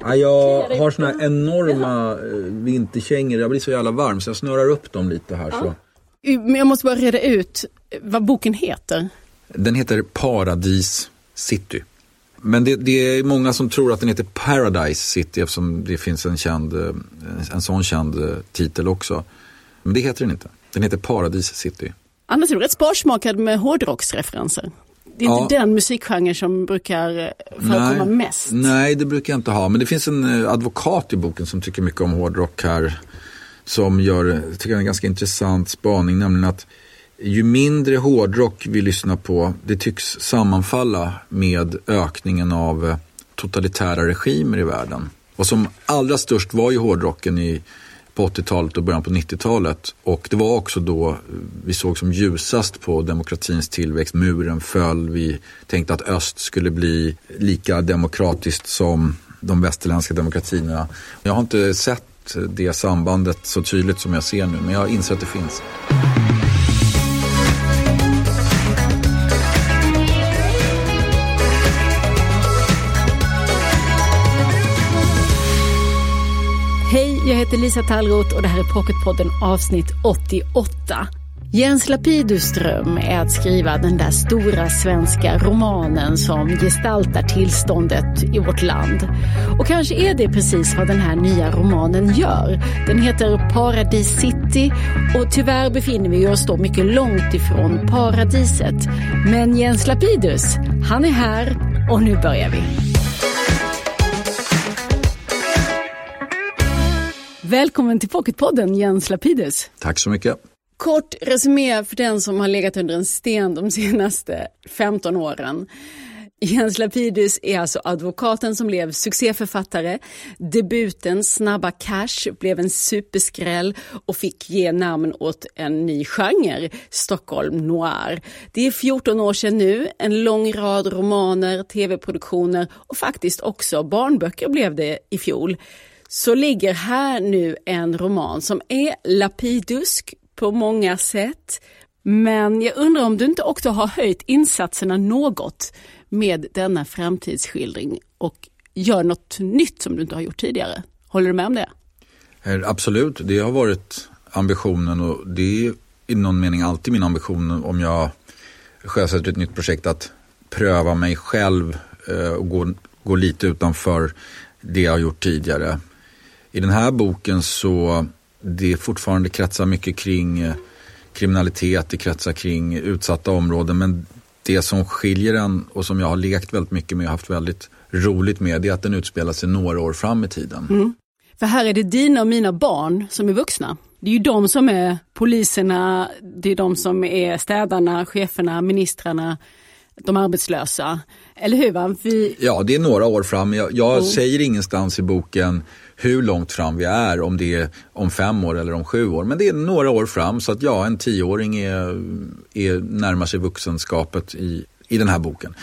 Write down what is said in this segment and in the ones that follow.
Ja, jag har såna här enorma eh, vinterkängor. Jag blir så jävla varm så jag snörar upp dem lite här. Så. Men jag måste bara reda ut vad boken heter. Den heter Paradis City. Men det, det, är många som tror att den heter Paradise City eftersom det finns en, känd, eh, en sån känd eh, titel också. Men det heter den inte. Den heter Paradis City. Annars är du rätt sparsmakad med hårdrocksreferenser. Det är ja. inte den musikgenre som brukar eh, förekomma nej, mest. Nej, det brukar jag inte ha. Men det finns en advokat i boken som tycker mycket om hårdrock här. Som gör, tycker jag, en ganska intressant spaning, nämligen att ju mindre hårdrock vi lyssnar på, det tycks sammanfalla med ökningen av eh, totalitära regimer i världen. Och som allra störst var ju hårdrocken i, på 80-talet och början på 90-talet. Och det var också då eh, vi såg som ljusast på demokratins tillväxt. Muren föll, vi tänkte att öst skulle bli lika demokratiskt som de västerländska demokratierna. Jag har inte sett det sambandet så tydligt som jag ser nu, men jag inser att det finns. Jag heter Lisa Tallroth och det här är Pocketpodden avsnitt 88. Jens Lapidus dröm är att skriva den där stora svenska romanen som gestaltar tillståndet i vårt land. Och kanske är det precis vad den här nya romanen gör. Den heter Paradis City och tyvärr befinner vi oss då mycket långt ifrån paradiset. Men Jens Lapidus, han är här och nu börjar vi. Välkommen till Pocketpodden Jens Lapidus. Tack så mycket. Kort resumé för den som har legat under en sten de senaste 15 åren. Jens Lapidus är alltså advokaten som blev succéförfattare. Debuten Snabba Cash blev en superskräll och fick ge namn åt en ny genre, Stockholm Noir. Det är 14 år sedan nu, en lång rad romaner, tv-produktioner och faktiskt också barnböcker blev det i fjol så ligger här nu en roman som är lapidusk på många sätt. Men jag undrar om du inte också har höjt insatserna något med denna framtidsskildring och gör något nytt som du inte har gjort tidigare. Håller du med om det? Eh, absolut, det har varit ambitionen och det är i någon mening alltid min ambition om jag sjösätter ett nytt projekt att pröva mig själv eh, och gå, gå lite utanför det jag har gjort tidigare. I den här boken så det fortfarande kretsar mycket kring eh, kriminalitet, det kretsar kring utsatta områden. Men det som skiljer den och som jag har lekt väldigt mycket med och haft väldigt roligt med det är att den utspelar sig några år fram i tiden. Mm. För här är det dina och mina barn som är vuxna. Det är ju de som är poliserna, det är de som är städarna, cheferna, ministrarna, de arbetslösa. Eller hur? Va? Vi... Ja, det är några år fram. Jag, jag mm. säger ingenstans i boken hur långt fram vi är, om det är om fem år eller om sju år. Men det är några år fram så att ja, en tioåring är, är närmar sig vuxenskapet i, i den här boken.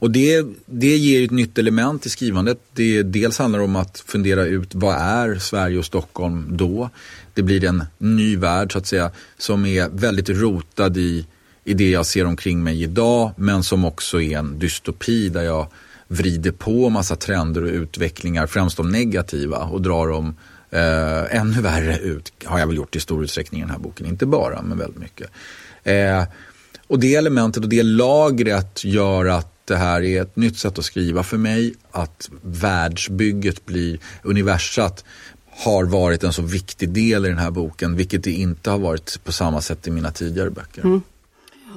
Och det, det ger ett nytt element i skrivandet. Det dels handlar om att fundera ut vad är Sverige och Stockholm då? Det blir en ny värld så att säga som är väldigt rotad i, i det jag ser omkring mig idag men som också är en dystopi där jag vrider på massa trender och utvecklingar, främst de negativa och drar dem eh, ännu värre ut. Har jag väl gjort i stor utsträckning i den här boken, inte bara men väldigt mycket. Eh, och det elementet och det lagret gör att det här är ett nytt sätt att skriva för mig. Att världsbygget blir universat har varit en så viktig del i den här boken, vilket det inte har varit på samma sätt i mina tidigare böcker. Mm.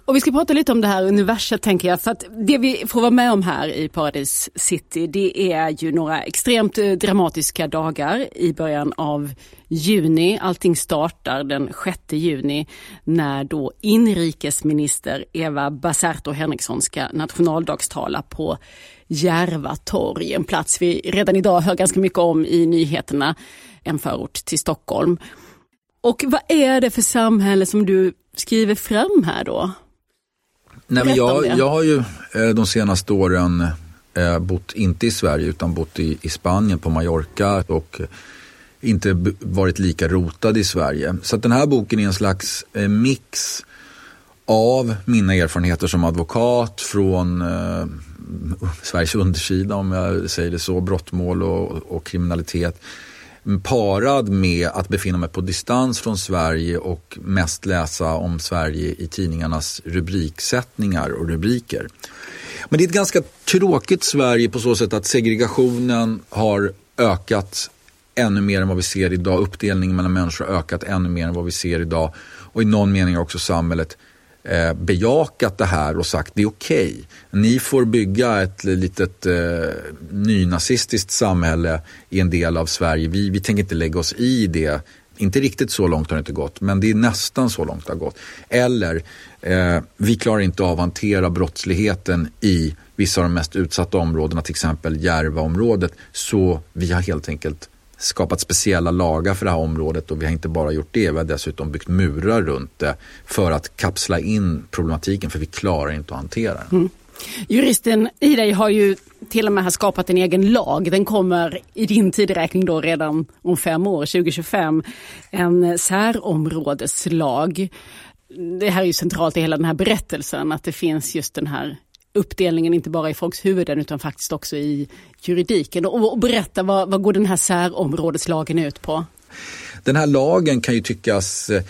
Och vi ska prata lite om det här universet tänker jag. För att det vi får vara med om här i Paradis City det är ju några extremt eh, dramatiska dagar i början av juni. Allting startar den 6 juni när då inrikesminister Eva Baserto Henriksson ska nationaldagstala på Järva torg. En plats vi redan idag hör ganska mycket om i nyheterna. En förort till Stockholm. Och vad är det för samhälle som du skriver fram här då? Nej, men jag, jag har ju eh, de senaste åren eh, bott, inte i Sverige, utan bott i, i Spanien, på Mallorca och inte varit lika rotad i Sverige. Så den här boken är en slags eh, mix av mina erfarenheter som advokat från Sveriges undersida om jag säger det så, brottmål och, och kriminalitet parad med att befinna mig på distans från Sverige och mest läsa om Sverige i tidningarnas rubriksättningar och rubriker. Men det är ett ganska tråkigt Sverige på så sätt att segregationen har ökat ännu mer än vad vi ser idag. Uppdelningen mellan människor har ökat ännu mer än vad vi ser idag. Och i någon mening har också samhället eh, bejakat det här och sagt det är okej. Okay. Ni får bygga ett litet eh, nynazistiskt samhälle i en del av Sverige. Vi, vi tänker inte lägga oss i det. Inte riktigt så långt har det inte gått, men det är nästan så långt det har gått. Eller, eh, vi klarar inte av att hantera brottsligheten i vissa av de mest utsatta områdena, till exempel Järvaområdet. Så vi har helt enkelt skapat speciella lagar för det här området och vi har inte bara gjort det, vi har dessutom byggt murar runt det för att kapsla in problematiken för vi klarar inte att hantera den. Mm. Juristen i dig har ju till och med skapat en egen lag. Den kommer i din tideräkning då redan om fem år, 2025. En särområdeslag. Det här är ju centralt i hela den här berättelsen att det finns just den här uppdelningen inte bara i folks huvuden utan faktiskt också i juridiken. Och, och berätta, vad, vad går den här särområdeslagen ut på? Den här lagen kan ju tyckas eh,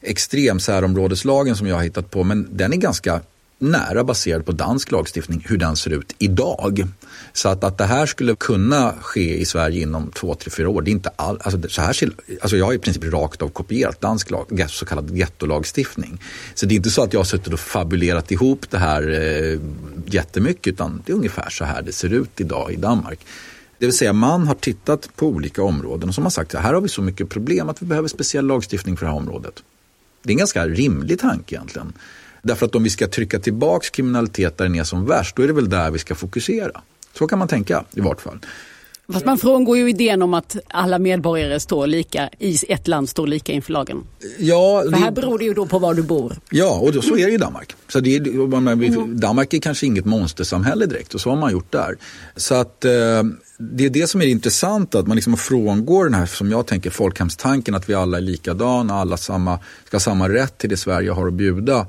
extrem särområdeslagen som jag har hittat på men den är ganska nära baserad på dansk lagstiftning, hur den ser ut idag. Så att, att det här skulle kunna ske i Sverige inom två, tre, fyra år, det är inte all, alltså, så här, alltså jag har i princip rakt av kopierat dansk lag, så kallad gettolagstiftning. Så det är inte så att jag har suttit och fabulerat ihop det här eh, jättemycket, utan det är ungefär så här det ser ut idag i Danmark. Det vill säga man har tittat på olika områden och som har sagt att här har vi så mycket problem att vi behöver speciell lagstiftning för det här området. Det är en ganska rimlig tanke egentligen. Därför att om vi ska trycka tillbaks kriminalitet där den är som värst, då är det väl där vi ska fokusera. Så kan man tänka i vart fall. Fast man frångår ju idén om att alla medborgare står lika, i ett land står lika inför lagen. Ja, För här beror det ju då på var du bor. Ja, och då, så är det i Danmark. Så det är, Danmark är kanske inget monstersamhälle direkt och så har man gjort där. Så att eh, det är det som är intressant att man liksom frångår den här, som jag tänker, folkhemstanken att vi alla är likadana, alla samma, ska ha samma rätt till det Sverige har att bjuda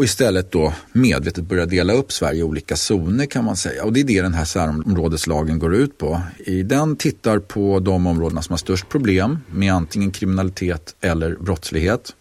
och istället då medvetet börja dela upp Sverige i olika zoner kan man säga. Och det är det den här särområdeslagen går ut på. I den tittar på de områdena som har störst problem med antingen kriminalitet eller brottslighet.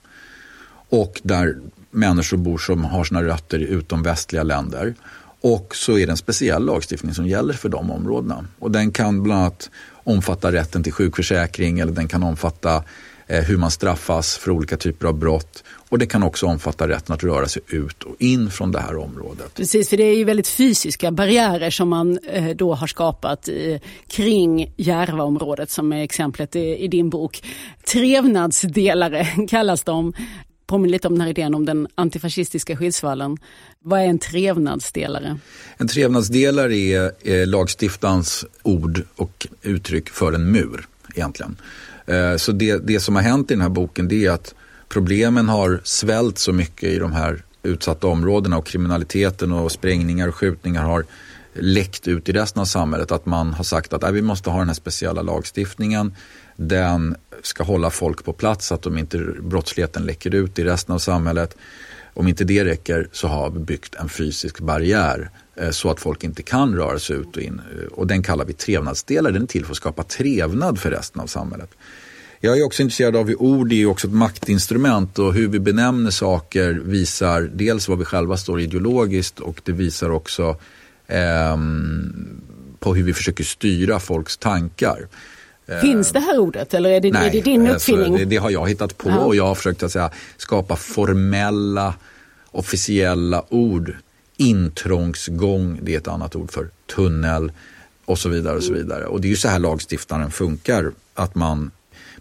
Och där människor bor som har sina rötter i utomvästliga länder. Och så är det en speciell lagstiftning som gäller för de områdena. Och den kan bland annat omfatta rätten till sjukförsäkring eller den kan omfatta eh, hur man straffas för olika typer av brott och det kan också omfatta rätten att röra sig ut och in från det här området. Precis, för det är ju väldigt fysiska barriärer som man eh, då har skapat kring Järvaområdet som är exemplet i din bok. Trevnadsdelare kallas de påminner lite om den här idén om den antifascistiska skyddsvallen. Vad är en trevnadsdelare? En trevnadsdelare är lagstiftarens ord och uttryck för en mur egentligen. Eh, så det, det som har hänt i den här boken det är att problemen har svällt så mycket i de här utsatta områdena och kriminaliteten och sprängningar och skjutningar har läckt ut i resten av samhället att man har sagt att äh, vi måste ha den här speciella lagstiftningen. Den ska hålla folk på plats så att de inte, brottsligheten läcker ut i resten av samhället. Om inte det räcker så har vi byggt en fysisk barriär eh, så att folk inte kan röra sig ut och in. Och den kallar vi trevnadsdelar. Den är till för att skapa trevnad för resten av samhället. Jag är också intresserad av hur ord är också ett maktinstrument och hur vi benämner saker visar dels vad vi själva står ideologiskt och det visar också eh, på hur vi försöker styra folks tankar. Finns det här ordet eller är det, Nej, är det din alltså, uppfinning? Alltså, det, det, har jag hittat på Aha. och jag har försökt att säga, skapa formella officiella ord. Intrångsgång, det är ett annat ord för tunnel och så vidare. Och så vidare. Och det är ju så här lagstiftaren funkar. Att man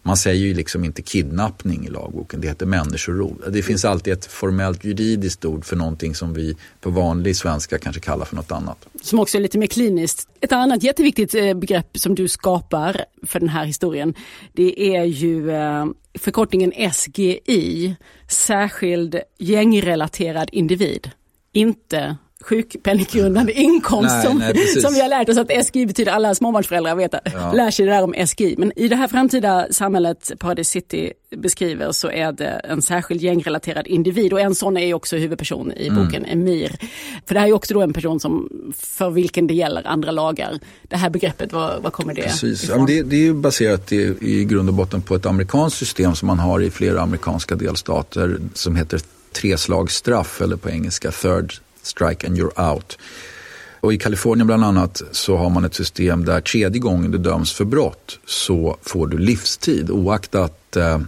man säger ju liksom inte kidnappning i lagboken, det heter människorov. Det finns alltid ett formellt juridiskt ord för någonting som vi på vanlig svenska kanske kallar för något annat. Som också är lite mer kliniskt. Ett annat jätteviktigt eh, begrepp som du skapar för den här historien, det är ju eh, förkortningen SGI, särskild gängrelaterad individ. Inte sjukpenninggrundande inkomst nej, som, nej, som vi har lärt oss att SGI betyder, alla småbarnsföräldrar vet, ja. lär sig det där om SGI. Men i det här framtida samhället Paradise City beskriver så är det en särskild gängrelaterad individ och en sån är också huvudperson i mm. boken mm. Emir. För det här är också då en person som, för vilken det gäller andra lagar. Det här begreppet, vad, vad kommer det Precis. ifrån? Ja, det, det, är baserat i, i grund och botten på ett amerikanskt system som man har i flera amerikanska delstater som heter treslagsstraff eller på engelska third strike and you're out. Och I Kalifornien bland annat så har man ett system där tredje gången du döms för brott så får du livstid oaktat eh,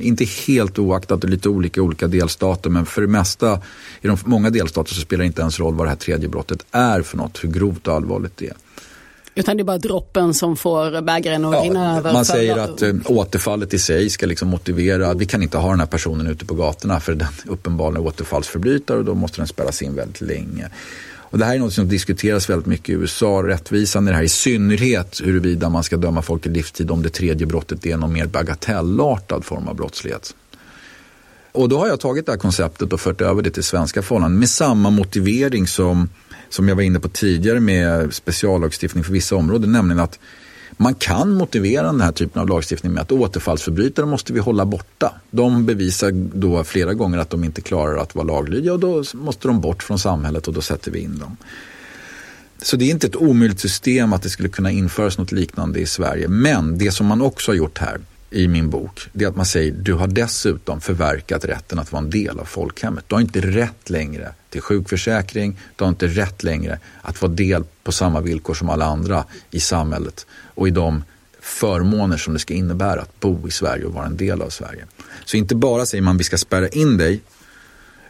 inte helt oaktat, det är lite olika i olika delstater men för det mesta i de många delstater så spelar det inte ens roll vad det här tredje brottet är för något, hur grovt och allvarligt det är. Utan det är bara droppen som får bägaren att ja, rinna över? Man säger att äh, återfallet i sig ska liksom motivera att vi kan inte ha den här personen ute på gatorna för den uppenbarligen återfallsförbrytare och då måste den spärras in väldigt länge. Och det här är något som diskuteras väldigt mycket i USA, rättvisan i det här, i synnerhet huruvida man ska döma folk till livstid om det tredje brottet är någon mer bagatellartad form av brottslighet. Och då har jag tagit det här konceptet och fört över det till svenska förhållanden med samma motivering som som jag var inne på tidigare med speciallagstiftning för vissa områden, nämligen att man kan motivera den här typen av lagstiftning med att återfallsförbrytare måste vi hålla borta. De bevisar då flera gånger att de inte klarar att vara laglydiga och då måste de bort från samhället och då sätter vi in dem. Så det är inte ett omöjligt system att det skulle kunna införas något liknande i Sverige. Men det som man också har gjort här i min bok, det är att man säger du har dessutom förverkat rätten att vara en del av folkhemmet. Du har inte rätt längre till sjukförsäkring, du har inte rätt längre att vara del på samma villkor som alla andra i samhället och i de förmåner som det ska innebära att bo i Sverige och vara en del av Sverige. Så inte bara säger man vi ska spärra in dig,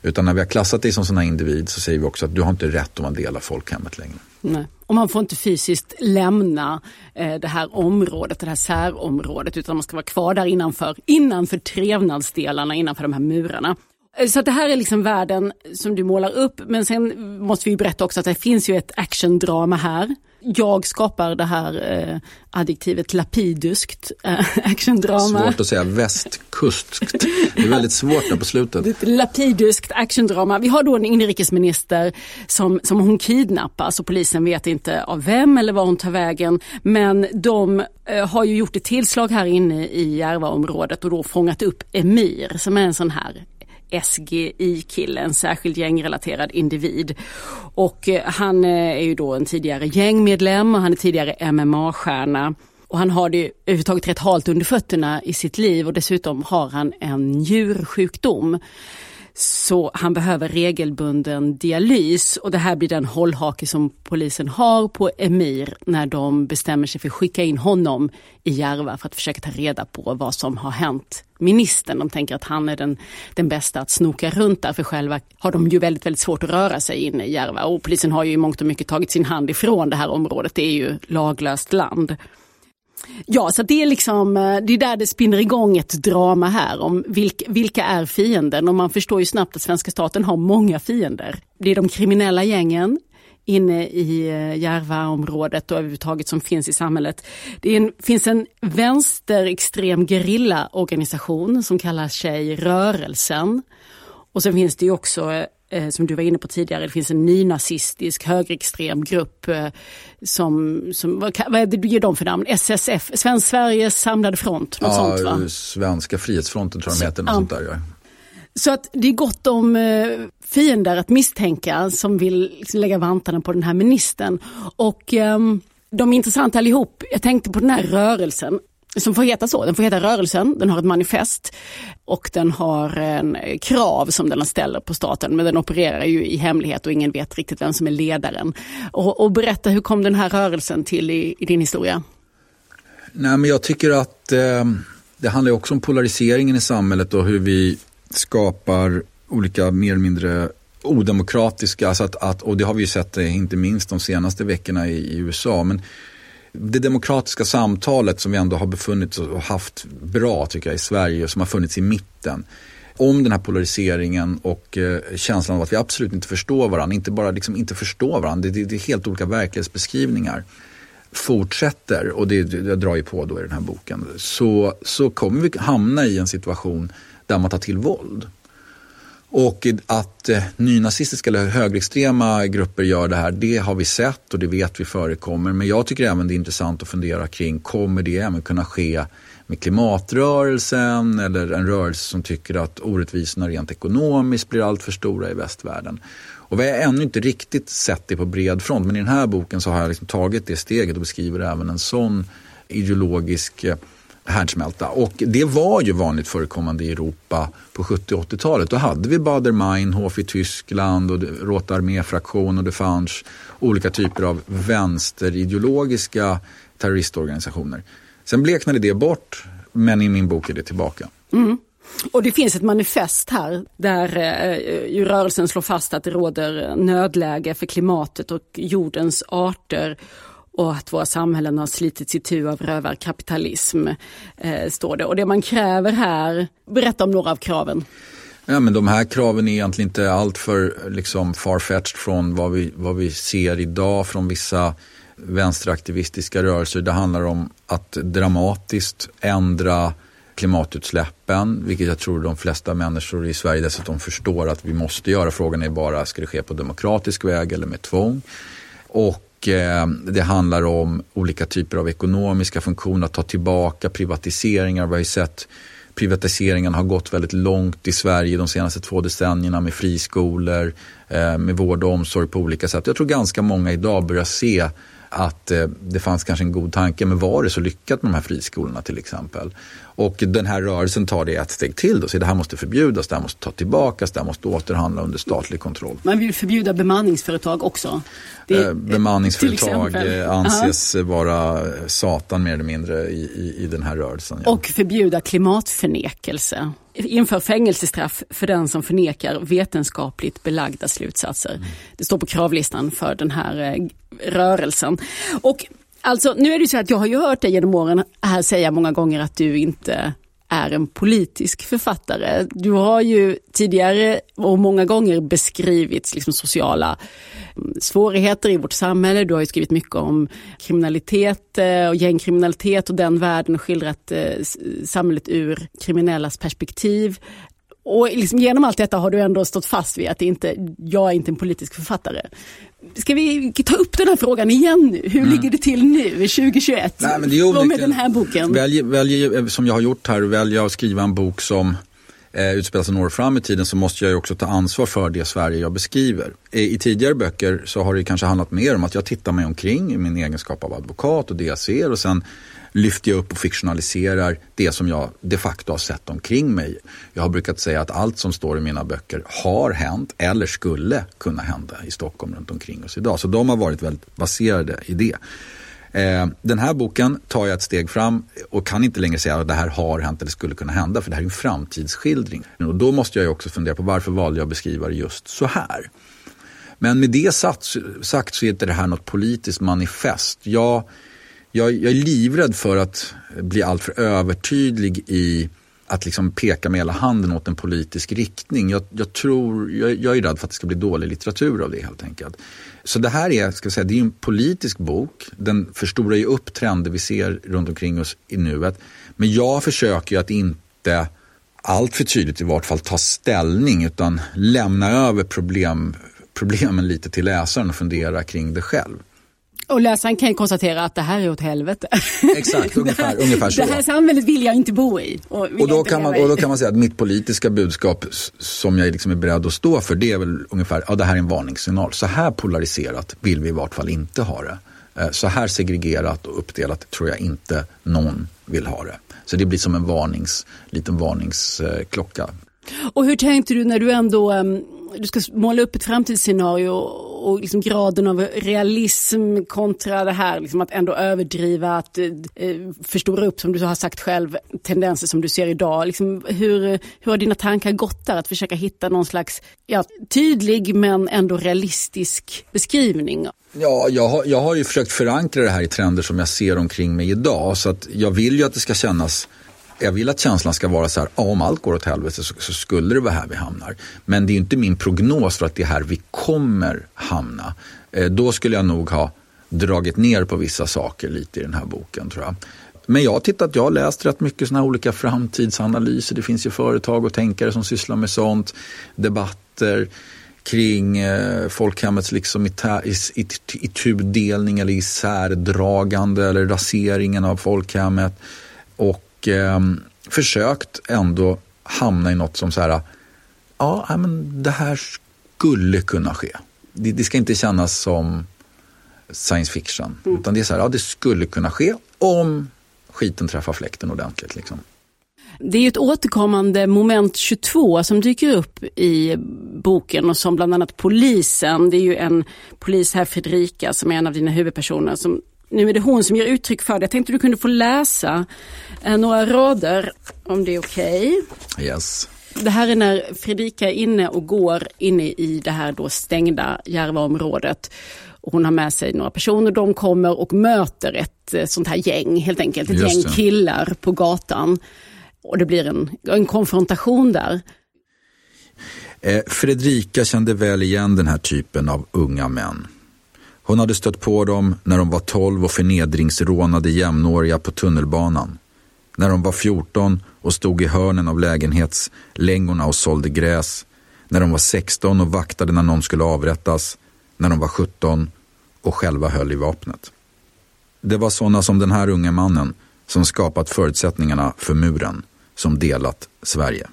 utan när vi har klassat dig som sån här individ så säger vi också att du har inte rätt att vara en del av folkhemmet längre. Nej. Och man får inte fysiskt lämna eh, det här området, det här särområdet, utan man ska vara kvar där innanför, innanför trevnadsdelarna, innanför de här murarna. Eh, så att det här är liksom världen som du målar upp, men sen måste vi berätta också att det finns ju ett actiondrama här jag skapar det här eh, adjektivet lapiduskt eh, actiondrama. Svårt att säga västkustskt. Det är väldigt svårt där på slutet. Lapiduskt actiondrama. Vi har då en inrikesminister som, som hon kidnappas och polisen vet inte av vem eller var hon tar vägen. Men de eh, har ju gjort ett tillslag här inne i Järvaområdet och då fångat upp Emir som är en sån här SGI-kille, en särskild gängrelaterad individ. Och eh, han eh, är ju då en tidigare gängmedlem och han är tidigare MMA-stjärna. Och han har det överhuvudtaget rätt halt under fötterna i sitt liv och dessutom har han en njursjukdom. Så han behöver regelbunden dialys och det här blir den hållhake som polisen har på Emir när de bestämmer sig för att skicka in honom i Järva för att försöka ta reda på vad som har hänt ministern. De tänker att han är den, den bästa att snoka runt där för själva har de ju väldigt, väldigt svårt att röra sig inne i Järva och polisen har ju i mångt och mycket tagit sin hand ifrån det här området. Det är ju laglöst land. Ja, så det är liksom, eh, det är där det spinner igång ett drama här om vilka, vilka är fienden och man förstår ju snabbt att svenska staten har många fiender. Det är de kriminella gängen inne i eh, Järvaområdet och överhuvudtaget som finns i samhället. Det en, finns en vänsterextrem gerillaorganisation som kallar sig Rörelsen. Och sen finns det ju också eh, eh, som du var inne på tidigare, det finns en nynazistisk högerextrem grupp eh, som, som vad, vad är det du ger dem för namn? SSF, Svensk Sveriges samlade front? Något ja, sånt, va? Svenska frihetsfronten tror jag de heter. Något ja. sånt där, ja. Så att det är gott om eh, fiender att misstänka som vill liksom lägga vantarna på den här ministern. Och eh, de är intressanta allihop. Jag tänkte på den här rörelsen som får heta så. Den får heta Rörelsen, den har ett manifest och den har en krav som den ställer på staten. Men den opererar ju i hemlighet och ingen vet riktigt vem som är ledaren. Och, och berätta, hur kom den här rörelsen till i, i din historia? Nej, men jag tycker att eh, det handlar också om polariseringen i samhället och hur vi skapar olika mer eller mindre odemokratiska, alltså att, att, och det har vi ju sett eh, inte minst de senaste veckorna i, i USA. Men det demokratiska samtalet som vi ändå har befunnit och haft bra tycker jag i Sverige som har funnits i mitten. Om den här polariseringen och eh, känslan av att vi absolut inte förstår varandra, inte bara liksom inte förstår varandra, det, det är helt olika verklighetsbeskrivningar fortsätter och det, det drar ju på då i den här boken så, så kommer vi hamna i en situation där man tar till våld. Och att eh, nynazistiska eller högerextrema grupper gör det här, det har vi sett och det vet vi förekommer. Men jag tycker även det är intressant att fundera kring, kommer det även kunna ske med klimatrörelsen eller en rörelse som tycker att orättvisorna rent ekonomiskt blir allt för stora i västvärlden. Och vi har ännu inte riktigt sett det på bred front men i den här boken så har jag liksom tagit det steget och beskriver även en sån ideologisk eh, härdsmälta. Och det var ju vanligt förekommande i Europa på 70 och 80-talet. Då hade vi Baader-Meinhof i Tyskland och Rote arméfraktion och det fanns olika typer av vänsterideologiska terroristorganisationer. Sen bleknade det bort, men i min bok är det tillbaka. Mm. Och det finns ett manifest här där eh, rörelsen slår fast att det råder nödläge för klimatet och jordens arter och att våra samhällen har slitits itu av rövarkapitalism, eh, står det. Och det man kräver här, berätta om några av kraven. Ja, men de här kraven är egentligen inte alltför liksom, farfetched från vad vi, vad vi ser idag från vissa vänsteraktivistiska rörelser. Det handlar om att dramatiskt ändra klimatutsläppen, vilket jag tror de flesta människor i Sverige dessutom förstår att vi måste göra. Frågan är bara, ska det ske på demokratisk väg eller med tvång? Och Eh, det handlar om olika typer av ekonomiska funktioner, att ta tillbaka privatiseringar. Vi har ju sett privatiseringen har gått väldigt långt i Sverige de senaste två decennierna med friskolor, eh, med vård och omsorg på olika sätt. Jag tror ganska många idag börjar se att eh, det fanns kanske en god tanke, men var det så lyckat med de här friskolorna till exempel? Och den här rörelsen tar det ett steg till då, så det här måste förbjudas, det här måste ta tillbakas, det här måste återhandla under statlig kontroll. Man vill förbjuda bemanningsföretag också. Det, eh, bemanningsföretag eh, anses Aha. vara satan mer eller mindre i, i, i den här rörelsen. Ja. Och förbjuda klimatförnekelse. Inför fängelsestraff för den som förnekar vetenskapligt belagda slutsatser. Mm. Det står på kravlistan för den här rörelsen. Och Alltså nu är det så att jag har ju hört dig genom åren här säga många gånger att du inte är en politisk författare. Du har ju tidigare och många gånger beskrivit liksom sociala mm, svårigheter i vårt samhälle. Du har ju skrivit mycket om kriminalitet eh, och gängkriminalitet och den världen och skildrat eh, samhället ur kriminellas perspektiv. Och liksom genom allt detta har du ändå stått fast vid att inte, jag är inte en politisk författare. Ska vi ta upp den här frågan igen nu? Hur mm. ligger det till nu 2021? Nej, men det är med den här boken? Väljer, väljer, som jag har gjort här, väljer jag att skriva en bok som eh, utspelar sig några fram i tiden så måste jag också ta ansvar för det Sverige jag beskriver. I, I, tidigare böcker så har det kanske handlat mer om att jag tittar mig omkring i min egenskap av advokat och det jag ser och sen lyfter jag upp och fiktionaliserar det som jag de facto har sett omkring mig. Jag har brukat säga att allt som står i mina böcker har hänt eller skulle kunna hända i Stockholm runt omkring oss idag. Så de har varit väldigt baserade i det. Eh, den här boken tar jag ett steg fram och kan inte längre säga att det här har hänt eller skulle kunna hända för det här är en framtidsskildring. Och då måste jag också fundera på varför valde jag att beskriva det just så här. Men med det sagt, sagt så är inte det här något politiskt manifest. Jag jag, jag är livrädd för att bli alltför övertydlig i att liksom peka med hela handen åt en politisk riktning. Jag, jag tror, jag, jag, är rädd för att det ska bli dålig litteratur av det helt enkelt. Så det här är, ska säga, det är en politisk bok. Den förstorar ju upp trender vi ser runt omkring oss i nuet. Men jag försöker ju att inte allt för tydligt i vart fall ta ställning utan lämna över problem, problemen lite till läsaren och fundera kring det själv. Och läsaren kan konstatera att det här är åt helvete. Exakt, ungefär, ungefär så. Det här samhället vill jag inte bo i. Och, och, då, kan man, och då kan man säga att mitt politiska budskap som jag liksom är beredd att stå för det är väl ungefär, ja det här är en varningssignal. Så här polariserat vill vi i vart fall inte ha det. Eh, så här segregerat och uppdelat tror jag inte någon vill ha det. Så det blir som en varnings, liten varningsklocka. Och hur tänkte du när du ändå um du ska måla upp ett framtidsscenario och liksom graden av realism kontra det här liksom att ändå överdriva, att eh, eh, förstora upp som du har sagt själv, tendenser som du ser idag. Liksom, hur, hur har dina tankar gått där? Att försöka hitta någon slags ja, tydlig men ändå realistisk beskrivning? Ja, jag har, jag har ju försökt förankra det här i trender som jag ser omkring mig idag. Så att jag vill ju att det ska kännas jag vill att känslan ska vara så här, om allt går åt helvete så, så, skulle det vara här vi hamnar. Men det är inte min prognos för att det är här vi kommer hamna. Eh, då skulle jag nog ha dragit ner på vissa saker lite i den här boken tror jag. men jag har tittat, jag har läst rätt mycket sådana olika framtidsanalyser. Det finns ju företag och tänkare som sysslar med sånt. Debatter kring eh, folkhemmets liksom itudelning eller isärdragande eller raseringen av folkhemmet. Och eh, försökt ändå hamna i något som så här, ja men det här skulle kunna ske. Det, det ska inte kännas som science fiction. Mm. Utan det är så här, ja det skulle kunna ske om skiten träffar fläkten ordentligt. Liksom. Det är ett återkommande moment 22 som dyker upp i boken och som bland annat polisen, det är ju en polis här, Fredrika, som är en av dina huvudpersoner, som nu är det hon som ger uttryck för det. Jag tänkte du kunde få läsa eh, några rader om det är okej. Okay. Yes. Det här är när Fredrika är inne och går inne i det här då stängda Järvaområdet. hon har med sig några personer. De kommer och möter ett eh, sånt här gäng helt enkelt. Ett gäng killar på gatan. Och det blir en, en konfrontation där. Eh, Fredrika kände väl igen den här typen av unga män. Hon hade stött på dem när de var 12 och förnedringsrånade jämnåriga på tunnelbanan. När de var 14 och stod i hörnen av lägenhetslängorna och sålde gräs. När de var 16 och vaktade när någon skulle avrättas. När de var 17 och själva höll i vapnet. Det var sådana som den här unge mannen som skapat förutsättningarna för muren som delat Sverige.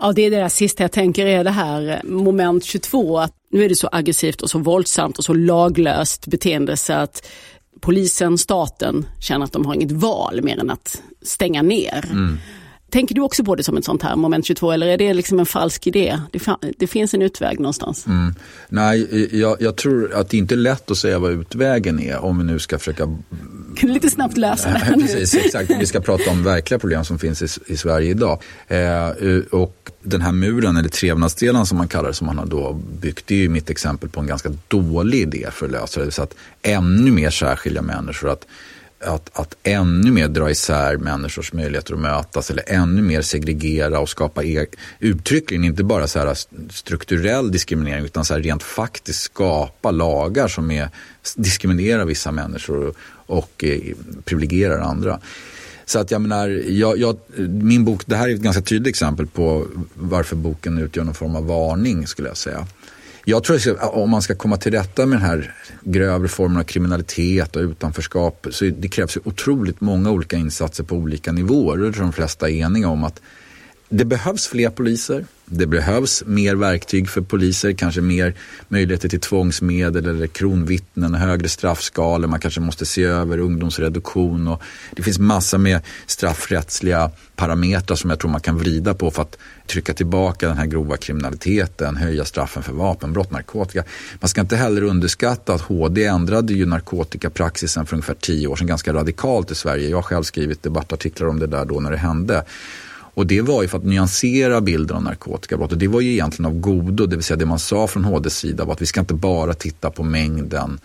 Ja, det är det där sista jag tänker är det här eh, moment 22. Att nu är det så aggressivt och så våldsamt och så laglöst beteende så att polisen, staten känner att de har inget val mer än att stänga ner. Mm. Tänker du också på det som ett sånt här moment 22 eller är det liksom en falsk idé? Det, det finns en utväg någonstans. Mm. Nej, jag, jag, tror att det inte är lätt att säga vad utvägen är om vi nu ska försöka... Lite snabbt lösa det. Precis, exakt. Vi ska prata om verkliga problem som finns i, i Sverige idag. Eh, och den här muren, eller trevnadsdelen som man kallar det, som man har då byggt, det är ju mitt exempel på en ganska dålig idé för att lösa det. Så att ännu mer särskilja människor. Att att, att ännu mer dra isär människors möjligheter att mötas eller ännu mer segregera och skapa e uttryckligen inte bara så här strukturell diskriminering utan så här rent faktiskt skapa lagar som är, diskriminerar vissa människor och, och eh, privilegierar andra. Så att jag menar, jag, jag, min bok, det här är ett ganska tydligt exempel på varför boken utgör någon form av varning skulle jag säga. Jag tror att om man ska komma till rätta med den här grövre formen av kriminalitet och utanförskap så det krävs otroligt många olika insatser på olika nivåer. Det tror de flesta är eniga om att det behövs fler poliser. Det behövs mer verktyg för poliser, kanske mer möjligheter till tvångsmedel eller kronvittnen, högre straffskalor. Man kanske måste se över ungdomsreduktion och det finns massor med straffrättsliga parametrar som jag tror man kan vrida på för att trycka tillbaka den här grova kriminaliteten, höja straffen för vapenbrott, narkotika. Man ska inte heller underskatta att HD ändrade ju narkotikapraxisen för ungefär tio år sedan ganska radikalt i Sverige. Jag har själv skrivit debattartiklar om det där då när det hände. Och det var ju för att nyansera bilden av narkotikabrott. Och det var ju egentligen av godo, det vill säga det man sa från HDs sida var att vi ska inte bara titta på mängden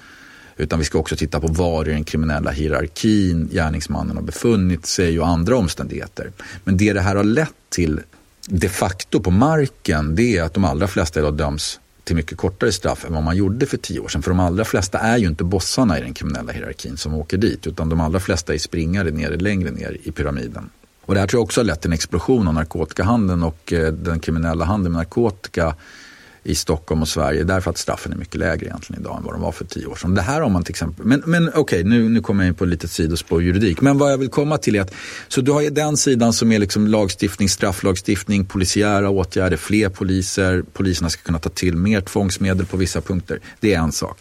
utan vi ska också titta på var i den kriminella hierarkin gärningsmannen har befunnit sig och andra omständigheter. Men det det här har lett till de facto på marken det är att de allra flesta idag döms till mycket kortare straff än vad man gjorde för tio år sedan. För de allra flesta är ju inte bossarna i den kriminella hierarkin som åker dit utan de allra flesta är springare nere, längre ner i pyramiden. Och det här tror jag också har lett till en explosion av narkotikahandeln och eh, den kriminella handeln med narkotika i Stockholm och Sverige därför att straffen är mycket lägre egentligen idag än vad de var för tio år sedan. Det här har man till exempel, men, men okej okay, nu, nu kommer jag in på ett litet sidospår juridik. Men vad jag vill komma till är att, så du har ju den sidan som är liksom lagstiftning, strafflagstiftning, polisiära åtgärder, fler poliser, poliserna ska kunna ta till mer tvångsmedel på vissa punkter. Det är en sak.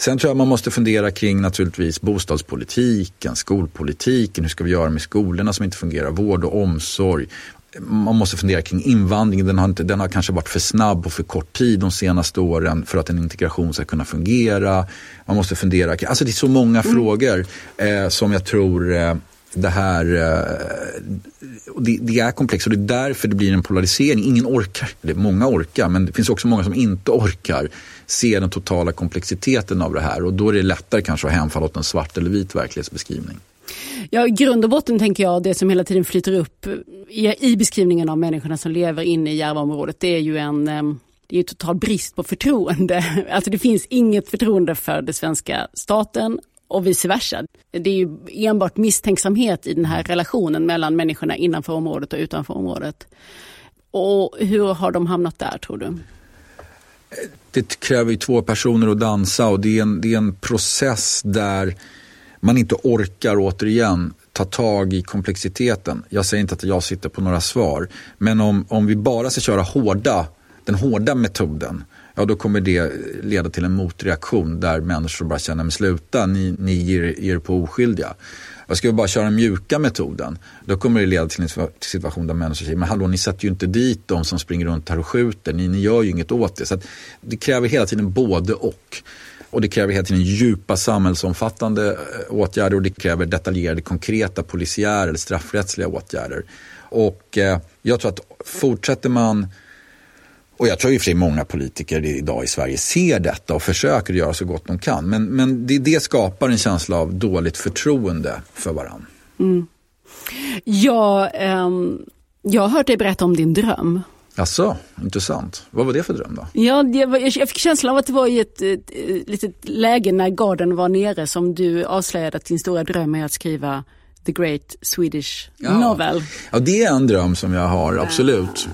Sen tror jag man måste fundera kring naturligtvis bostadspolitiken, skolpolitiken, hur ska vi göra med skolorna som inte fungerar, vård och omsorg. Man måste fundera kring invandringen, den har, inte, den har kanske varit för snabb och för kort tid de senaste åren för att en integration ska kunna fungera. Man måste fundera alltså det är så många mm. frågor eh, som jag tror eh, det här, eh, det, det, är komplext och det är därför det blir en polarisering. Ingen orkar, eller många orkar, men det finns också många som inte orkar se den totala komplexiteten av det här och då är det lättare kanske att hemfalla åt en svart eller vit verklighetsbeskrivning. Ja, i grund och botten tänker jag det som hela tiden flyter upp i, i beskrivningen av människorna som lever inne i Järvaområdet, det är ju en eh, det är total brist på förtroende. Alltså det finns inget förtroende för den svenska staten och vice versa. Det är ju enbart misstänksamhet i den här relationen mellan människorna innanför området och utanför området. Och hur har de hamnat där tror du? Det kräver ju två personer att dansa och det är en, det är en process där man inte orkar återigen ta tag i komplexiteten. Jag säger inte att jag sitter på några svar, men om, om vi bara ska köra hårda, den hårda metoden, ja då kommer det leda till en motreaktion där människor bara känner, men sluta, ni, ni ger er på oskyldiga. Jag ska bara köra den mjuka metoden. Då kommer det leda till en situation där människor säger, men hallå ni sätter ju inte dit de som springer runt här och skjuter, ni, ni gör ju inget åt det. Så det kräver hela tiden både och. Och det kräver hela tiden djupa samhällsomfattande eh, åtgärder och det kräver detaljerade konkreta polisiära eller straffrättsliga åtgärder. Och eh, jag tror att fortsätter man och jag tror i och för sig många politiker idag i Sverige ser detta och försöker göra så gott de kan. Men, men det, det skapar en känsla av dåligt förtroende för varandra. Mm. Ja, um, jag har hört dig berätta om din dröm. Alltså, intressant. Vad var det för dröm då? Ja, jag, jag fick känslan av att det var i ett, ett, ett litet läge när garden var nere som du avslöjade att din stora dröm är att skriva The Great Swedish ja. Novel. Ja, det är en dröm som jag har, absolut.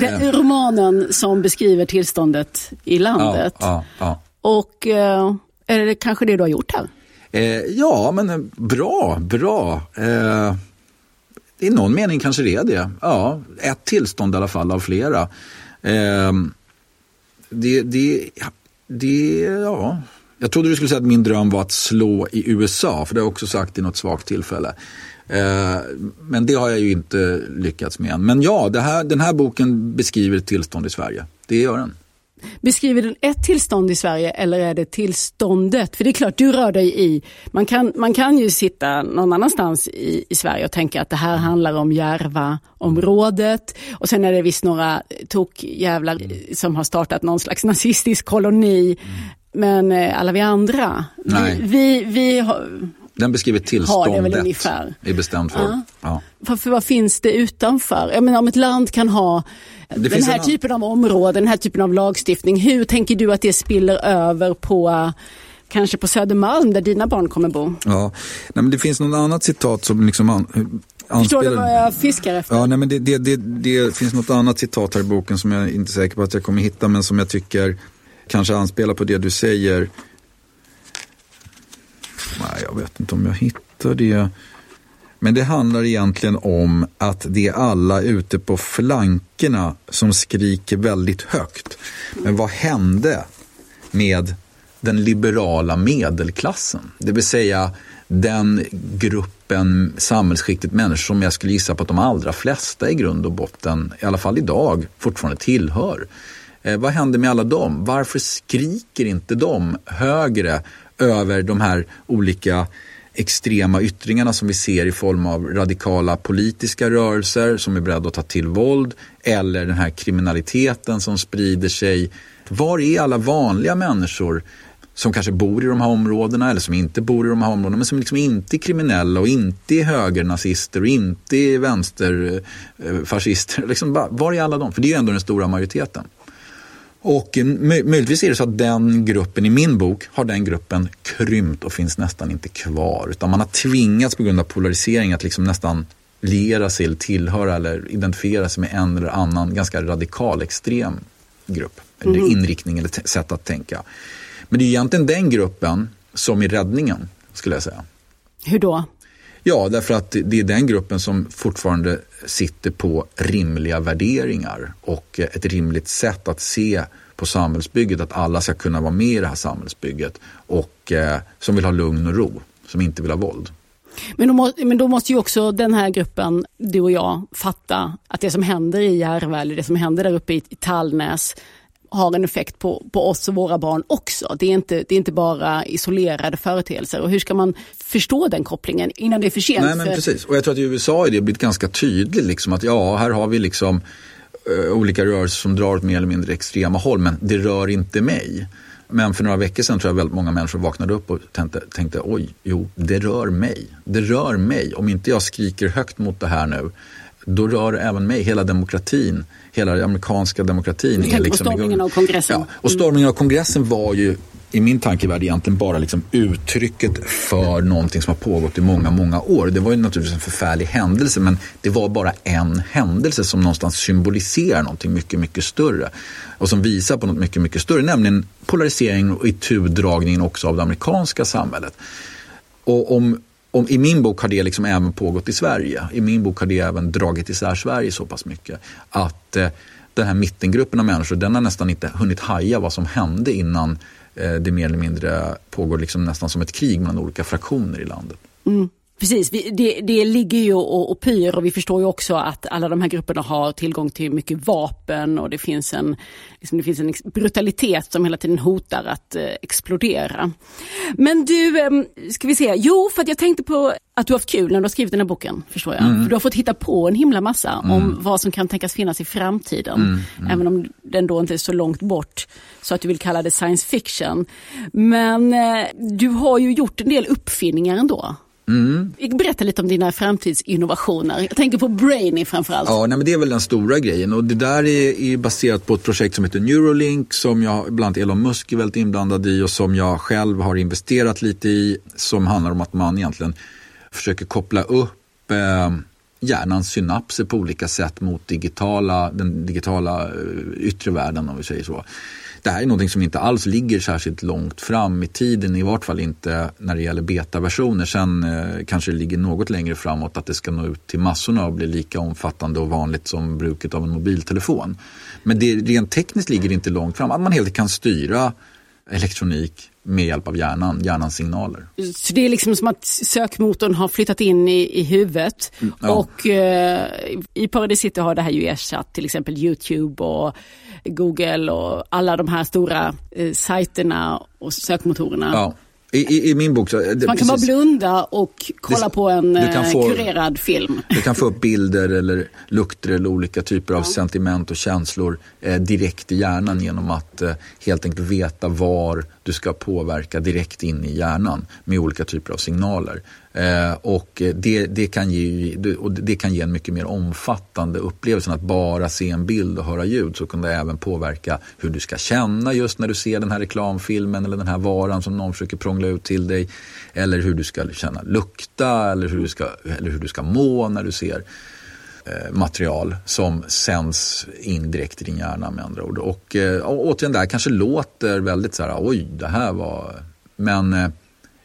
Den, romanen som beskriver tillståndet i landet. Ja, ja, Och eh, är det kanske det du har gjort här? Eh, ja, men eh, bra, bra. Eh, i någon mening kanske det är det. Ja, ett tillstånd i alla fall av flera. Eh, det, det, det, ja. Jag trodde du skulle säga att min dröm var att slå i USA, för det har jag också sagt i något svagt tillfälle. Eh, men det har jag ju inte lyckats med än. Men ja, här, den här boken beskriver ett tillstånd i Sverige. Det gör den. Beskriver den ett tillstånd i Sverige eller är det tillståndet? För det är klart, du rör dig i, man kan, man kan ju sitta någon annanstans i, i Sverige och tänka att det här handlar om Järvaområdet och sen är det visst några tokjävlar som har startat någon slags nazistisk koloni. Mm. Men eh, alla vi andra, Nej. vi, vi, vi har, den beskriver tillståndet i bestämd form. Ja. Varför, vad finns det utanför? Jag menar, om ett land kan ha det den här en... typen av områden, den här typen av lagstiftning. Hur tänker du att det spiller över på kanske på Södermalm där dina barn kommer bo? Ja, nej, men det finns något annat citat som liksom an, anspelar... Förstår du vad jag fiskar efter? Ja, nej, men det, det, det, det, finns något annat citat här i boken som jag inte är säker på att jag kommer hitta men som jag tycker kanske anspelar på det du säger. Nej, jag vet inte om jag hittar det. Men det handlar egentligen om att det är alla ute på flankerna som skriker väldigt högt. Men vad hände med den liberala medelklassen? Det vill säga den gruppen samhällsskiktet människor som jag skulle gissa på att de allra flesta i grund och botten, i alla fall idag, fortfarande tillhör. Eh, vad hände med alla dem? Varför skriker inte de högre över de här olika extrema yttringarna som vi ser i form av radikala politiska rörelser som är beredda att ta till våld eller den här kriminaliteten som sprider sig. Var är alla vanliga människor som kanske bor i de här områdena eller som inte bor i de här områdena men som liksom inte är kriminella och inte är högernazister och inte är vänsterfascister. Liksom var är alla de? För det är ju ändå den stora majoriteten. Och möjligtvis är det så att den gruppen i min bok har den gruppen krympt och finns nästan inte kvar. Utan man har tvingats på grund av polarisering att liksom nästan liera sig eller tillhöra eller identifiera sig med en eller annan ganska radikal extrem grupp. Eller mm. inriktning eller sätt att tänka. Men det är egentligen den gruppen som är räddningen skulle jag säga. Hur då? Ja, därför att det är den gruppen som fortfarande sitter på rimliga värderingar och ett rimligt sätt att se på samhällsbygget, att alla ska kunna vara med i det här samhällsbygget och eh, som vill ha lugn och ro, som inte vill ha våld. Men då, må, men då måste ju också den här gruppen, du och jag, fatta att det som händer i Järva eller det som händer där uppe i, i Tallnäs har en effekt på, på oss och våra barn också. Det är, inte, det är inte bara isolerade företeelser. Och hur ska man förstå den kopplingen innan det är för sent? Nej, men precis. Och jag tror att i USA är det blivit ganska tydligt liksom, att ja, här har vi liksom uh, olika rörelser som drar åt mer eller mindre extrema håll, men det rör inte mig. Men för några veckor sedan tror jag väldigt många människor vaknade upp och tänkte, tänkte oj, jo, det rör mig. Det rör mig. Om inte jag skriker högt mot det här nu, då rör det även mig. Hela demokratin, hela den amerikanska demokratin. Du tänker liksom på stormningen av kongressen? Ja, och stormningen av kongressen var ju i min tankevärld egentligen bara liksom uttrycket för någonting som har pågått i många, många år. Det var ju naturligtvis en förfärlig händelse men det var bara en händelse som någonstans symboliserar någonting mycket, mycket större. Och som visar på något mycket, mycket större, nämligen polariseringen och itudragningen också av det amerikanska samhället. Och om, om, I min bok har det liksom även pågått i Sverige. I min bok har det även dragit isär Sverige så pass mycket att eh, den här mittengruppen av människor den har nästan inte hunnit haja vad som hände innan eh, det mer eller mindre pågår liksom nästan som ett krig mellan olika fraktioner i landet. Mm. Precis, det, det ligger ju och, och pyr och vi förstår ju också att alla de här grupperna har tillgång till mycket vapen och det finns en, liksom det finns en brutalitet som hela tiden hotar att eh, explodera. Men du, eh, ska vi se, jo för att jag tänkte på att du har haft kul när du har skrivit den här boken, förstår jag. Mm. För du har fått hitta på en himla massa mm. om vad som kan tänkas finnas i framtiden. Mm. mm. Även om den då inte är så långt bort så att du vill kalla det science fiction. Men eh, du har ju gjort en del uppfinningar ändå. Mm. Berätta lite om dina framtidsinnovationer. Jag tänker på Brainy framförallt. Ja, nej, men det är väl den stora grejen och det där är, är, baserat på ett projekt som heter Neuralink som jag, bland annat Elon Musk är väldigt inblandad i och som jag själv har investerat lite i som handlar om att man egentligen försöker koppla upp eh, hjärnans synapser på olika sätt mot digitala, den digitala eh, yttre världen om vi säger så det här är någonting som inte alls ligger särskilt långt fram i tiden, i vart fall inte när det gäller betaversioner. Sen eh, kanske det ligger något längre framåt att det ska nå ut till massorna och bli lika omfattande och vanligt som bruket av en mobiltelefon. Men det, rent tekniskt ligger det inte långt fram, att man helt kan styra elektronik med hjälp av hjärnan, hjärnans signaler. Så det är liksom som att sökmotorn har flyttat in i, i huvudet mm, ja. och eh, i Paradis City har det här ju ersatt till exempel Youtube och Google och alla de här stora eh, sajterna och sökmotorerna. Ja. I, i, min bok så... Det, man kan bara blunda och kolla det, på en eh, få, kurerad film. Du kan få upp bilder eller lukter eller olika typer av ja. sentiment och känslor eh, direkt i hjärnan genom att eh, helt enkelt veta var du ska påverka direkt in i hjärnan med olika typer av signaler. Eh, och det, det, kan ge, och det kan ge en mycket mer omfattande upplevelse än att bara se en bild och höra ljud. Så kan det även påverka hur du ska känna just när du ser den här reklamfilmen eller den här varan som någon försöker prångla ut till dig. Eller hur du ska känna lukta eller hur du ska, eller hur du ska må när du ser eh, material som sänds in direkt i din hjärna med andra ord. Och, eh, och återigen, det här kanske låter väldigt så här, oj, det här var... Men eh,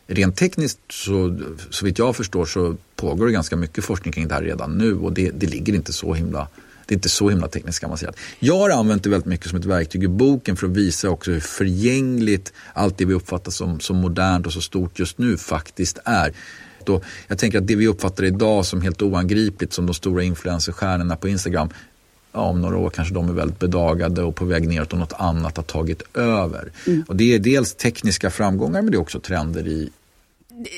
rent tekniskt, så, så vitt jag förstår, så pågår det ganska mycket forskning kring det här redan nu och det, det ligger inte så himla det är inte så himla tekniskt avancerat. Jag har använt det väldigt mycket som ett verktyg i boken för att visa också hur förgängligt allt det vi uppfattar som, som modernt och så stort just nu faktiskt är. Då, jag tänker att det vi uppfattar idag som helt oangripligt som de stora influencerstjärnorna på Instagram ja, om några år kanske de är väldigt bedagade och på väg neråt och något annat har tagit över. Mm. Och det är dels tekniska framgångar men det är också trender i,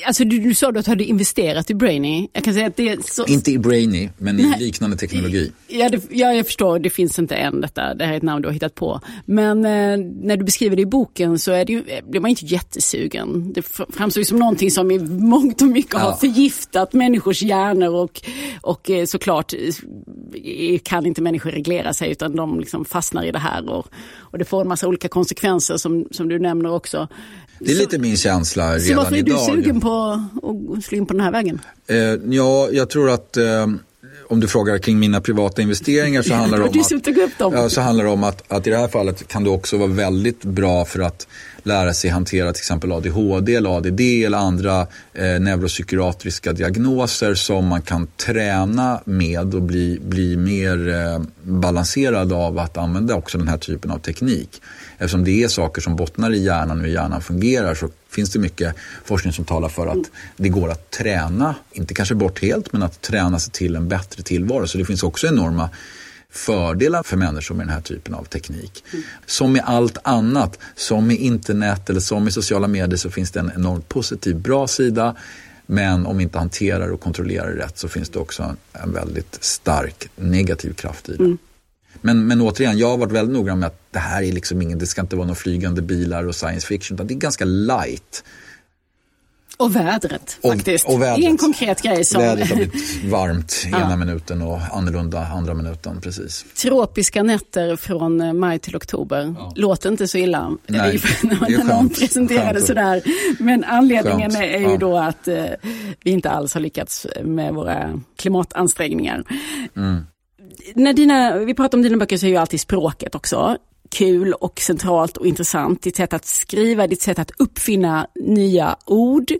Alltså du, du sa att du hade investerat i Brainy. Jag kan säga att det så... Inte i Brainy, men i liknande teknologi. Ja, det, ja, jag förstår. Det finns inte än detta. Det här är ett namn du har hittat på. Men eh, när du beskriver det i boken så är det ju, blir man inte jättesugen. Det framstår ju som någonting som i mångt och mycket ja. har förgiftat människors hjärnor och, och eh, såklart eh, kan inte människor reglera sig utan de liksom fastnar i det här och, och det får en massa olika konsekvenser som, som du nämner också. Det är lite min känsla redan idag. Så varför är du sugen på att slå in på den här vägen? Eh, ja, jag tror att eh, om du frågar kring mina privata investeringar så handlar det om, att, ja, så handlar det om att, att i det här fallet kan det också vara väldigt bra för att lära sig hantera till exempel ADHD eller ADD eller andra eh, neuropsykiatriska diagnoser som man kan träna med och bli, bli mer eh, balanserad av att använda också den här typen av teknik. Eftersom det är saker som bottnar i hjärnan och hur hjärnan fungerar så finns det mycket forskning som talar för att det går att träna, inte kanske bort helt, men att träna sig till en bättre tillvaro. Så det finns också enorma fördelar för människor med den här typen av teknik. Mm. Som med allt annat, som med internet eller som med sociala medier så finns det en enormt positiv, bra sida. Men om vi inte hanterar och kontrollerar det rätt så finns det också en, en väldigt stark negativ kraft i det. Mm. Men, men återigen, jag har varit väldigt noga med att det här är liksom ingen, det ska inte vara några flygande bilar och science fiction, utan det är ganska light. Och vädret faktiskt. Och, och vädret. Det är en konkret grej. Som... Vädret har blivit varmt ena ja. minuten och annorlunda andra minuten. Precis. Tropiska nätter från eh, maj till oktober. Ja. Låter inte så illa. Nej, det är någon presenterade sådär. Men anledningen skönt. är ju ja. då att eh, vi inte alls har lyckats med våra klimatansträngningar. Mm. När dina, vi pratar om dina böcker så är ju alltid språket också kul och centralt och intressant. Ditt sätt att skriva, ditt sätt att uppfinna nya ord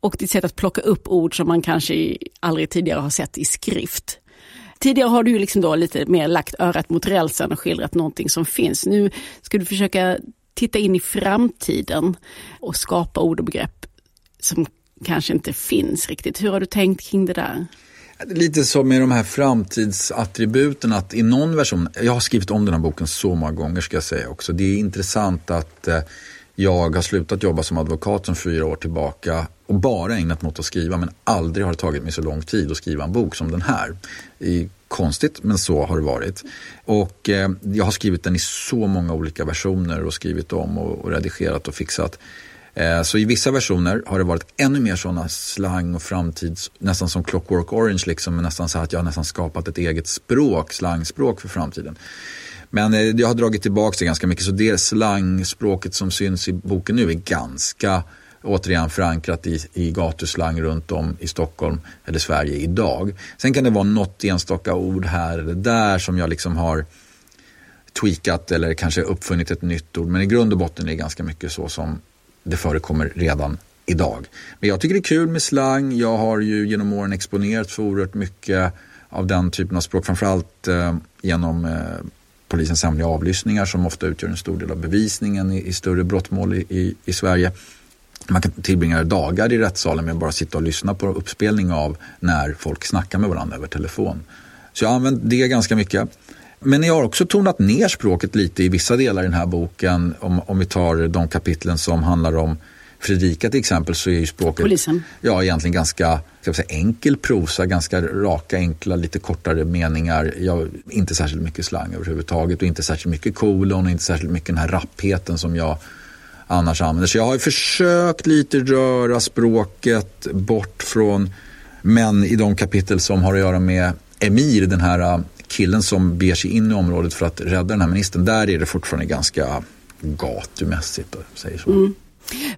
och ditt sätt att plocka upp ord som man kanske aldrig tidigare har sett i skrift. Tidigare har du liksom då lite mer lagt örat mot rälsen och skildrat någonting som finns. Nu ska du försöka titta in i framtiden och skapa ord och begrepp som kanske inte finns riktigt. Hur har du tänkt kring det där? Lite som med de här framtidsattributen att i någon version, jag har skrivit om den här boken så många gånger ska jag säga också. Det är intressant att eh, jag har slutat jobba som advokat som fyra år tillbaka och bara ägnat mig åt att skriva men aldrig har det tagit mig så lång tid att skriva en bok som den här. I, konstigt men så har det varit. Och eh, jag har skrivit den i så många olika versioner och skrivit om och, och redigerat och fixat. Eh, så i vissa versioner har det varit ännu mer sådana slang och framtids, nästan som Clockwork Orange, liksom, nästan så att jag har nästan skapat ett eget språk, slangspråk för framtiden. Men eh, jag har dragit tillbaka det ganska mycket, så det slangspråket som syns i boken nu är ganska återigen förankrat i, i gatuslang runt om i Stockholm eller Sverige idag. Sen kan det vara något enstaka ord här eller där som jag liksom har tweakat eller kanske uppfunnit ett nytt ord. Men i grund och botten är det ganska mycket så som det förekommer redan idag. Men jag tycker det är kul med slang. Jag har ju genom åren exponerat för oerhört mycket av den typen av språk. Framförallt eh, genom eh, polisens hemliga avlyssningar som ofta utgör en stor del av bevisningen i, i större brottmål i, i, i, Sverige. Man kan tillbringa dagar i rättssalen med att bara sitta och lyssna på uppspelning av när folk snackar med varandra över telefon. Så jag har använt det ganska mycket. Men jag har också tonat ner språket lite i vissa delar i den här boken. Om, om vi tar de kapitlen som handlar om Fredrika till exempel så är ju språket Polisen. Ja, egentligen ganska ska säga, enkel prosa, ganska raka, enkla, lite kortare meningar. Ja, inte särskilt mycket slang överhuvudtaget och inte särskilt mycket kolon och inte särskilt mycket den här rappheten som jag annars använder. Så jag har försökt lite röra språket bort från men i de kapitel som har att göra med Emir, den här killen som beger sig in i området för att rädda den här ministern, där är det fortfarande ganska gatumässigt. Säger så. Mm.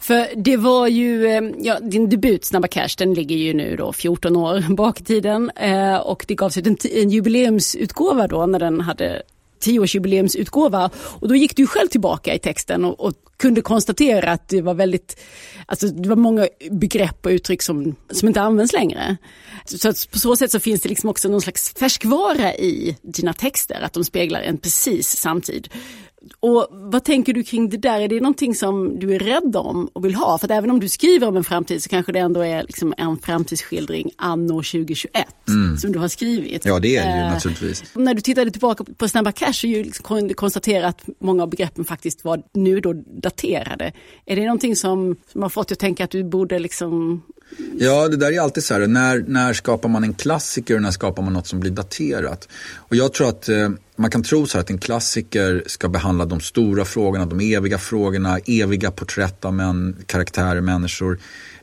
För det var ju, eh, ja, din debut Snabba Cash den ligger ju nu då 14 år bak i tiden eh, och det gavs ut en, en jubileumsutgåva då när den hade tioårsjubileumsutgåva och då gick du själv tillbaka i texten och, och, kunde konstatera att det var väldigt, alltså det var många begrepp och uttryck som, som inte används längre. Så att på så sätt så finns det liksom också någon slags färskvara i dina texter, att de speglar en precis samtid. Och vad tänker du kring det där? Är det någonting som du är rädd om och vill ha? För även om du skriver om en framtid så kanske det ändå är liksom en framtidsskildring anno 2021 mm. som du har skrivit. Ja, det är det ju eh, naturligtvis. När du tittade tillbaka på Snabba Cash så liksom konstatera att många av begreppen faktiskt var nu då daterade. Är det någonting som, som har fått dig att tänka att du borde liksom Ja, det där är alltid så här, när, när skapar man en klassiker och när skapar man något som blir daterat? Och jag tror att eh, man kan tro så här att en klassiker ska behandla de stora frågorna, de eviga frågorna, eviga porträtt av män, karaktärer, människor.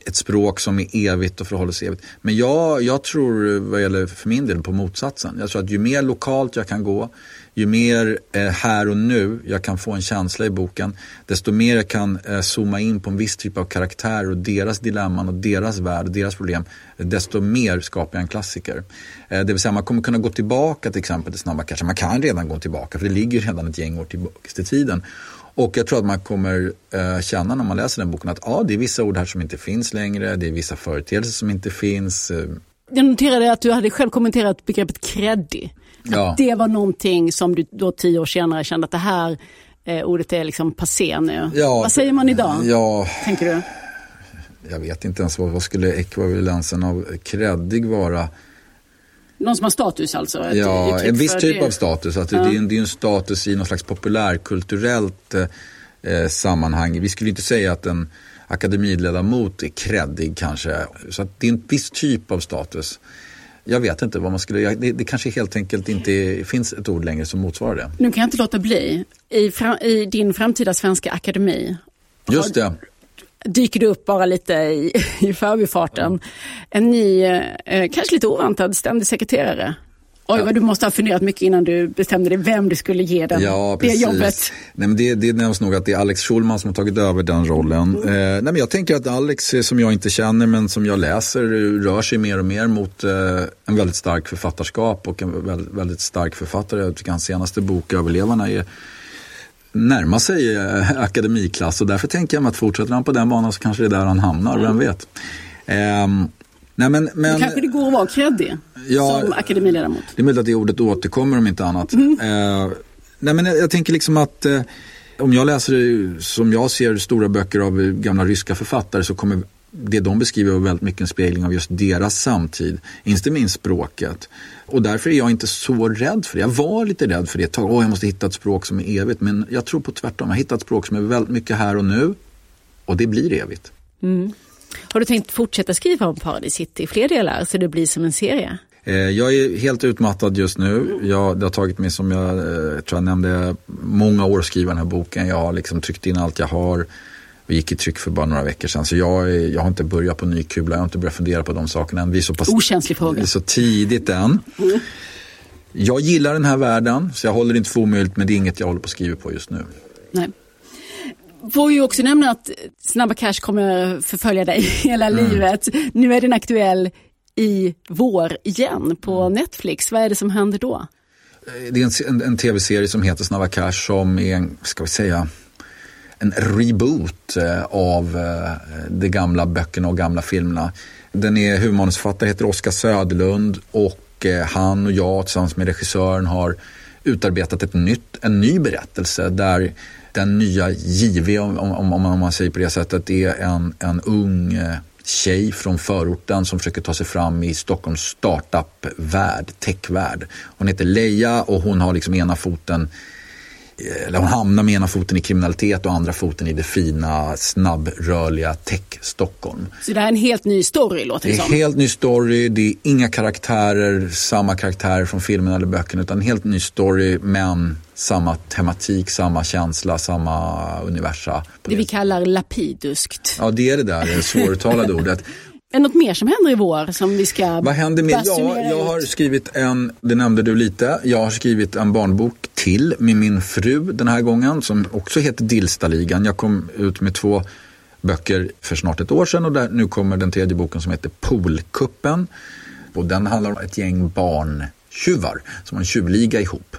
Ett språk som är evigt och förhåller sig evigt. Men jag, jag tror eh, vad gäller för min del på motsatsen. Jag tror att ju mer lokalt jag kan gå, ju mer eh, här och nu jag kan få en känsla i boken, desto mer jag kan eh, zooma in på en viss typ av karaktär och deras dilemman och deras värld och deras problem, desto mer skapar jag en klassiker. Eh, det vill säga man kommer kunna gå tillbaka till exempel till Snabba Cash. Man kan redan gå tillbaka för det ligger redan ett gäng år tillbaka till tiden. Och jag tror att man kommer eh, känna när man läser den boken att ja, det är vissa ord här som inte finns längre, det är vissa företeelser som inte finns. Eh, jag noterade att du hade själv kommenterat begreppet kreddig. Ja. Det var någonting som du då tio år senare kände att det här eh, ordet är liksom passé nu. Ja, vad säger man idag? Ja, tänker du? Jag vet inte ens vad, vad skulle ekvivalensen av kreddig vara? Någon som har status alltså? Ja, en viss typ det. av status. Att ja. det, är en, det är en status i något slags populärkulturellt eh, sammanhang. Vi skulle inte säga att en akademiledamot är kreddig kanske. Så det är en viss typ av status. Jag vet inte vad man skulle det, det kanske helt enkelt inte finns ett ord längre som motsvarar det. Nu kan jag inte låta bli. I, fram, i din framtida svenska akademi. Just det. dyker det upp bara lite i, i förbifarten. En ny, eh, kanske lite ovantad ständig sekreterare. Oj, ja. vad du måste ha funderat mycket innan du bestämde dig vem du skulle ge den, ja, det jobbet. Nej, men det, det nämns nog att det är Alex Schulman som har tagit över den rollen. Mm. Eh, nej, men jag tänker att Alex, som jag inte känner men som jag läser, rör sig mer och mer mot eh, en väldigt stark författarskap och en väldigt, väldigt stark författare. Jag tycker hans senaste bok, Överlevarna, är närma sig eh, akademiklass och därför tänker jag mig att fortsätter han på den banan så kanske det är där han hamnar, mm. vem vet. Eh, nej men, men, kanske det går att vara kreddig ja, som akademiledamot. Det är möjligt att det ordet återkommer om inte annat. Mm. Eh, nej men jag, jag, tänker liksom att eh, om jag läser som jag ser stora böcker av gamla ryska författare så kommer det de beskriver väldigt mycket en spegling av just deras samtid, inte minst språket. Och därför är jag inte så rädd för det. Jag var lite rädd för det ett tag. Åh, jag måste hitta ett språk som är evigt. Men jag tror på tvärtom. Jag har hittat ett språk som är väldigt mycket här och nu. Och det blir evigt. Mm. Har du tänkt fortsätta skriva om Paradise City i fler delar så det blir som en serie? Eh, jag är helt utmattad just nu. Jag, det har tagit mig, som jag eh, tror jag nämnde, många år att skriva den här boken. Jag har liksom tryckt in allt jag har och gick i tryck för bara några veckor sedan. Så jag, jag har inte börjat på ny kula, jag har inte börjat fundera på de sakerna än. Vi är så pass, Okänslig fråga. Vi är så tidigt än. Mm. Jag gillar den här världen, så jag håller inte för omöjligt, men det är inget jag håller på att skriva på just nu. Nej. Får ju också nämna att Snabba Cash kommer förfölja dig hela mm. livet. Nu är den aktuell i vår igen på mm. Netflix. Vad är det som händer då? Det är en, en, en tv-serie som heter Snabba Cash som är, en, ska vi säga, en reboot eh, av eh, de gamla böckerna och gamla filmerna. Den är huvudmanusförfattare heter Oskar Söderlund och eh, han och jag tillsammans med regissören har utarbetat ett nytt, en ny berättelse där den nya JV, om, om, om man säger på det sättet, är en, en ung eh, tjej från förorten som försöker ta sig fram i Stockholms startup-värld, tech-värld. Hon heter Leia och hon har liksom ena foten eller hon hamnar med ena foten i kriminalitet och andra foten i det fina, snabbrörliga tech-Stockholm. Så det här är en helt ny story låter det som? Det är en helt ny story, det är inga karaktärer, samma karaktärer från filmen eller böckerna utan en helt ny story men samma tematik, samma känsla, samma universa. Det vi kallar lapiduskt. Ja, det är det där svåruttalade ordet. Är det något mer som händer i vår som vi ska Vad händer med? Ja, jag har skrivit en, det nämnde du lite, jag har skrivit en barnbok till med min fru den här gången som också heter Dillstaligan. Jag kom ut med två böcker för snart ett år sedan och där, nu kommer den tredje boken som heter Poolkuppen. Och den handlar om ett gäng barntjuvar som har en tjuvliga ihop.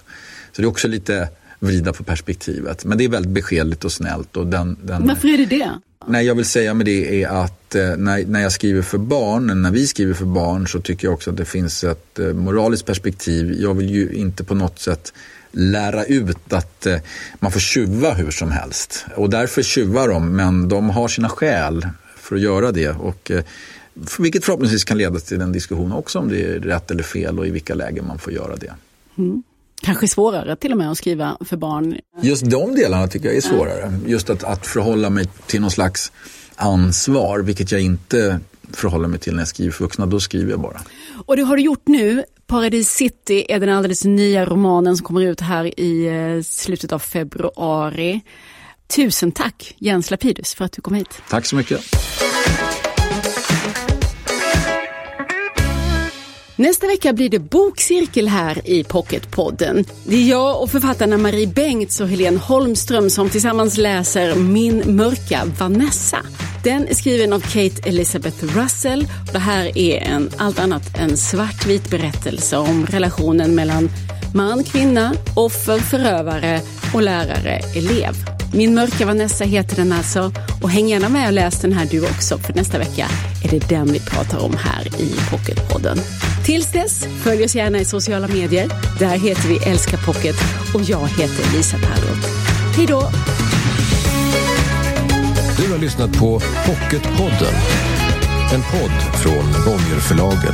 Så det är också lite vrida på perspektivet. Men det är väldigt beskedligt och snällt. Och den, den... Varför är det det? Nej, jag vill säga med det är att eh, när, när jag skriver för barn, när vi skriver för barn så tycker jag också att det finns ett eh, moraliskt perspektiv. Jag vill ju inte på något sätt lära ut att eh, man får tjuva hur som helst. Och därför tjuvar de, men de har sina skäl för att göra det. Och, vilket förhoppningsvis kan leda till en diskussion också om det är rätt eller fel och i vilka lägen man får göra det. Mm. Kanske svårare till och med att skriva för barn. Just de delarna tycker jag är svårare. Just att, att förhålla mig till någon slags ansvar, vilket jag inte förhåller mig till när jag skriver för vuxna. Då skriver jag bara. Och det har du gjort nu. Paradise City är den alldeles nya romanen som kommer ut här i eh, slutet av februari. Tusen tack Jens Lapidus för att du kom hit. Tack så mycket. Nästa vecka blir det bokcirkel här i Pocketpodden. Det är jag och författarna Marie Bengts och Helene Holmström som tillsammans läser Min mörka Vanessa. Den är skriven av Kate Elizabeth Russell. Det här är en allt annat än svartvit berättelse om relationen mellan man, kvinna, offer, förövare och lärare, elev. Min mörka Vanessa heter den alltså och häng gärna med och läs den här du också för nästa vecka är det den vi pratar om här i Pocketpodden. Tills dess, följ oss gärna i sociala medier. Där heter vi Älska Pocket och jag heter Lisa Tallroth. Hej då! Du har lyssnat på Pocketpodden. En podd från Bonnierförlagen.